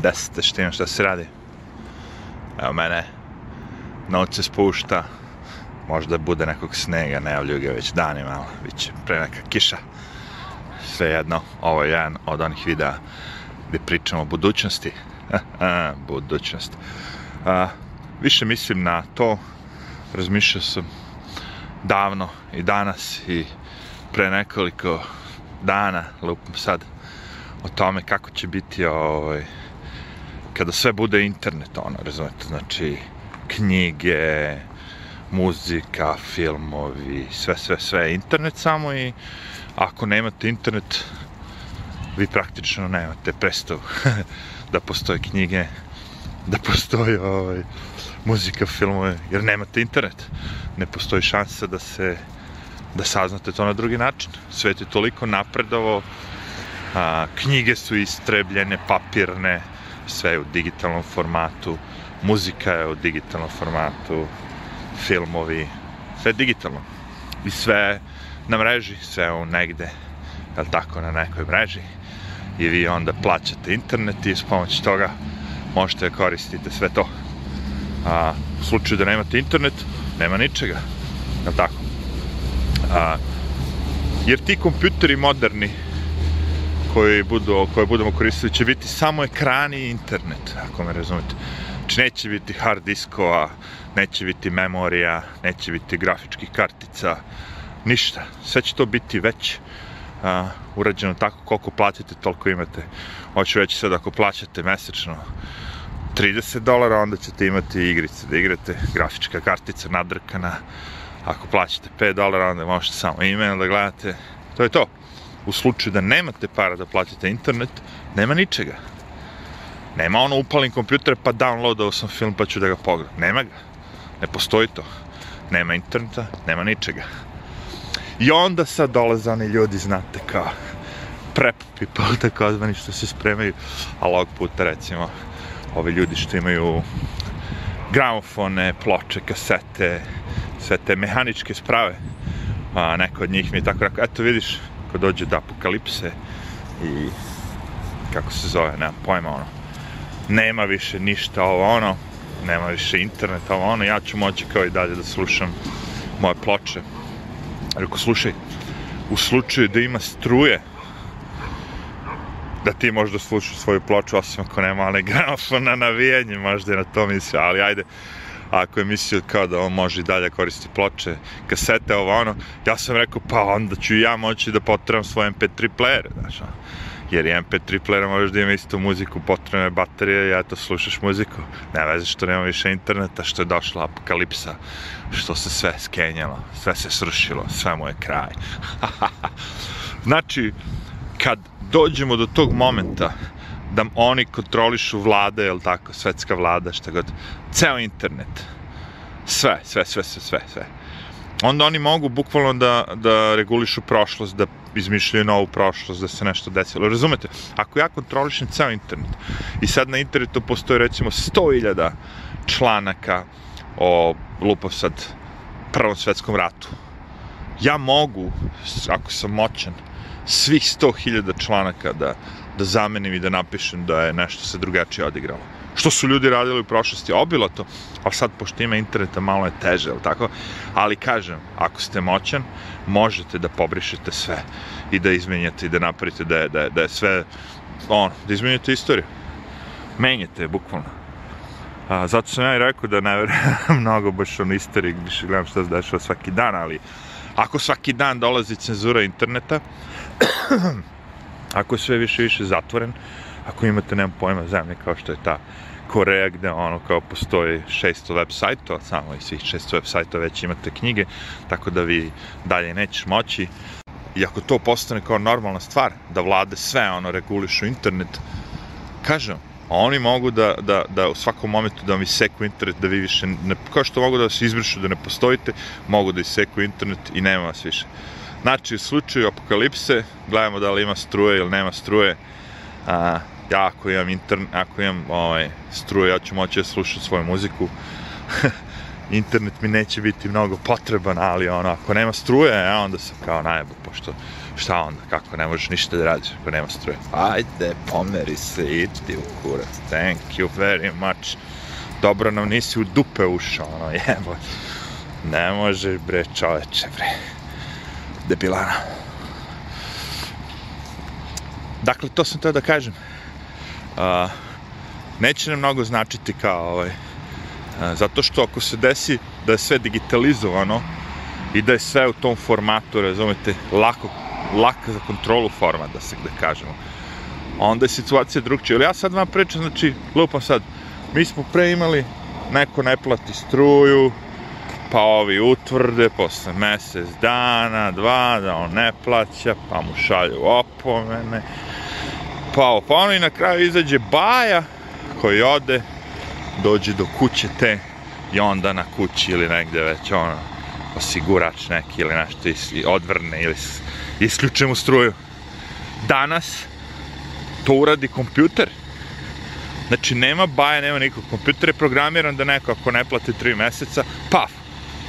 desete da da štino šta se radi. Evo mene, noć se spušta, možda bude nekog snega, najavljuju ga već dani malo, bit će pre neka kiša. Svejedno, ovo je jedan od onih videa gde pričamo o budućnosti. Budućnost. A, više mislim na to, razmišljao sam davno i danas i pre nekoliko dana, lupam sad, o tome kako će biti ovaj, kada sve bude internet, ono, razumete, znači, knjige, muzika, filmovi, sve, sve, sve, internet samo i ako nemate internet, vi praktično nemate predstavu da postoje knjige, da postoje ovaj, muzika, filmove, jer nemate internet. Ne postoji šansa da se da saznate to na drugi način. Svet je toliko napredovo, a, knjige su istrebljene, papirne, sve je u digitalnom formatu, muzika je u digitalnom formatu, filmovi, sve je digitalno. I sve na mreži, sve u negde, jel tako, na nekoj mreži. I vi onda plaćate internet i s pomoći toga možete da koristiti sve to. A, u slučaju da nemate internet, nema ničega, jel tako? A, jer ti kompjuteri moderni koji budu, koje budemo koristili će biti samo ekrani i internet, ako me razumete. Znači neće biti hard diskova, neće biti memorija, neće biti grafičkih kartica, ništa. Sve će to biti već a, urađeno tako koliko platite, toliko imate. Hoću reći sad ako plaćate mesečno 30 dolara, onda ćete imati igrice da igrate, grafička kartica nadrkana, ako plaćate 5 dolara, onda možete samo email da gledate, to je to u slučaju da nemate para da platite internet, nema ničega. Nema ono upalim kompjuter pa downloadao sam film pa ću da ga pogledam. Nema ga. Ne postoji to. Nema interneta, nema ničega. I onda sad dolaze oni ljudi, znate, kao prep people, takozvani, što se spremaju, a ovog puta, recimo, ovi ljudi što imaju gramofone, ploče, kasete, sve te mehaničke sprave, a, neko od njih mi je tako rekao, eto vidiš, ako dođe do apokalipse i kako se zove, nemam pojma, ono, nema više ništa ovo ono, nema više interneta ovo ono, ja ću moći kao i dalje da slušam moje ploče. Rekao, slušaj, u slučaju da ima struje, da ti možda slušaš svoju ploču, osim ako nema, ali gramofon na navijenje, možda je na to mislio, ali ajde, ako je mislio kao da on može i dalje koristi ploče, kasete, ovo ono, ja sam rekao, pa onda ću ja moći da potrebam svoj MP3 player, znaš, ono jer i MP3 player možeš da ima istu muziku, potrebne baterije i eto, slušaš muziku. Ne veze što nema više interneta, što je došla apokalipsa, što se sve skenjalo, sve se srušilo, sve mu je kraj. znači, kad dođemo do tog momenta da oni kontrolišu vlade, jel tako, svetska vlada, šta god, ceo internet. Sve, sve, sve, sve, sve, sve. Onda oni mogu bukvalno da, da regulišu prošlost, da izmišljaju novu prošlost, da se nešto desilo. Razumete? Ako ja kontrolišem ceo internet i sad na internetu postoje recimo 100.000 članaka o, lupo sad, Prvom svetskom ratu, ja mogu, ako sam moćan, svih 100.000 članaka da, da zamenim i da napišem da je nešto se drugačije odigralo. Što su ljudi radili u prošlosti, obilo to, a sad pošto ima interneta malo je teže, ali tako? Ali kažem, ako ste moćan, možete da pobrišete sve i da izmenjate i da napravite da je, da je, da je sve, on, da izmenjate istoriju. Menjate je, bukvalno. A, zato sam ja i rekao da ne verujem mnogo baš on istoriji, više gledam šta se dešava svaki dan, ali Ako svaki dan dolazi cenzura interneta, ako je sve više više zatvoren, ako imate, nemam pojma, zemlje kao što je ta Koreja gde ono kao postoji 600 web sajtova samo i svih 600 web sajtova već imate knjige, tako da vi dalje nećeš moći. I ako to postane kao normalna stvar, da vlade sve ono regulišu internet, kažem, a oni mogu da, da, da u svakom momentu da vam iseku internet, da vi više, ne, kao što mogu da se izbrišu, da ne postojite, mogu da iseku internet i nema vas više. Znači, u slučaju apokalipse, gledamo da li ima struje ili nema struje, a, ja ako imam, intern, ako imam ovaj, struje, ja ću moći da slušam svoju muziku, internet mi neće biti mnogo potreban, ali ono, ako nema struje, ja e, onda sam kao najebo, pošto šta onda, kako ne možeš ništa da radiš ako nema struje. Ajde, pomeri se, idi u kurac, thank you very much. Dobro nam nisi u dupe ušao, ono, jebo. Ne možeš, bre, čoveče, bre. Debilana. Dakle, to sam teo da kažem. Uh, neće nam mnogo značiti kao ovaj, E, zato što ako se desi da je sve digitalizovano i da je sve u tom formatu, razumete, lako, lako za kontrolu forma, da se gde kažemo, onda je situacija drugčija. Ali ja sad vam pričam, znači, lupam sad, mi smo pre imali, neko ne plati struju, pa ovi utvrde posle mesec dana, dva, da on ne plaća, pa mu šalju opomene, pa, pa ono i na kraju izađe baja koji ode dođe do kuće te i onda na kući ili negde već ono osigurač neki ili nešto i odvrne ili isključe mu struju. Danas to uradi kompjuter. Znači nema baje, nema nikog. Kompjuter je programiran da neko ako ne plati 3 meseca, paf,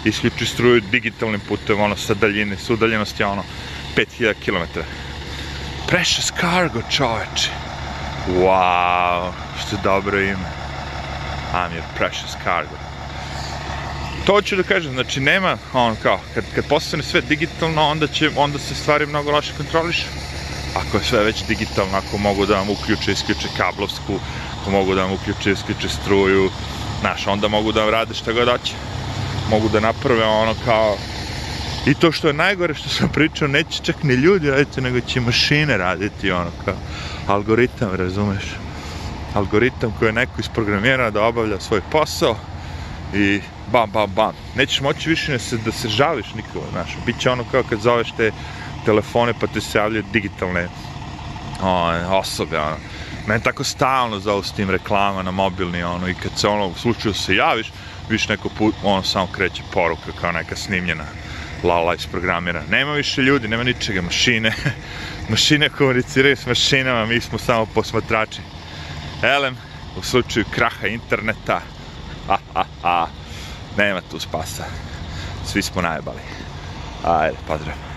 isključi struju digitalnim putem, ono, sa daljine, sa udaljenosti, ono, 5000 km. Precious Cargo, čoveče. Wow, što dobro ime. I'm your precious cargo. To hoću da kažem, znači nema, on kao, kad, kad postane sve digitalno, onda, će, onda se stvari mnogo lakše kontrolišu. Ako je sve već digitalno, ako mogu da vam uključe, isključe kablovsku, ako mogu da vam uključe, isključe struju, znaš, onda mogu da vam rade šta god hoće. Mogu da naprave ono kao, I to što je najgore što sam pričao, neće čak ni ljudi raditi, nego će mašine raditi, ono, kao algoritam, razumeš? algoritam koji je neko isprogramirao da obavlja svoj posao i bam, bam, bam. Nećeš moći više ne da se, da se žališ nikome, znaš. Biće ono kao kad zoveš te telefone pa te se javljaju digitalne o, osobe, ono. Mene tako stalno zovu s tim reklama na mobilni, ono, i kad se ono, u slučaju da se javiš, viš neko put, ono, samo kreće poruka kao neka snimljena lala isprogramirana. Nema više ljudi, nema ničega, mašine. mašine komuniciraju s mašinama, mi smo samo posmatrači elem u slučaju kraha interneta, ha, ha, ha, nema tu spasa. Svi smo najbali. Ajde, pozdrav.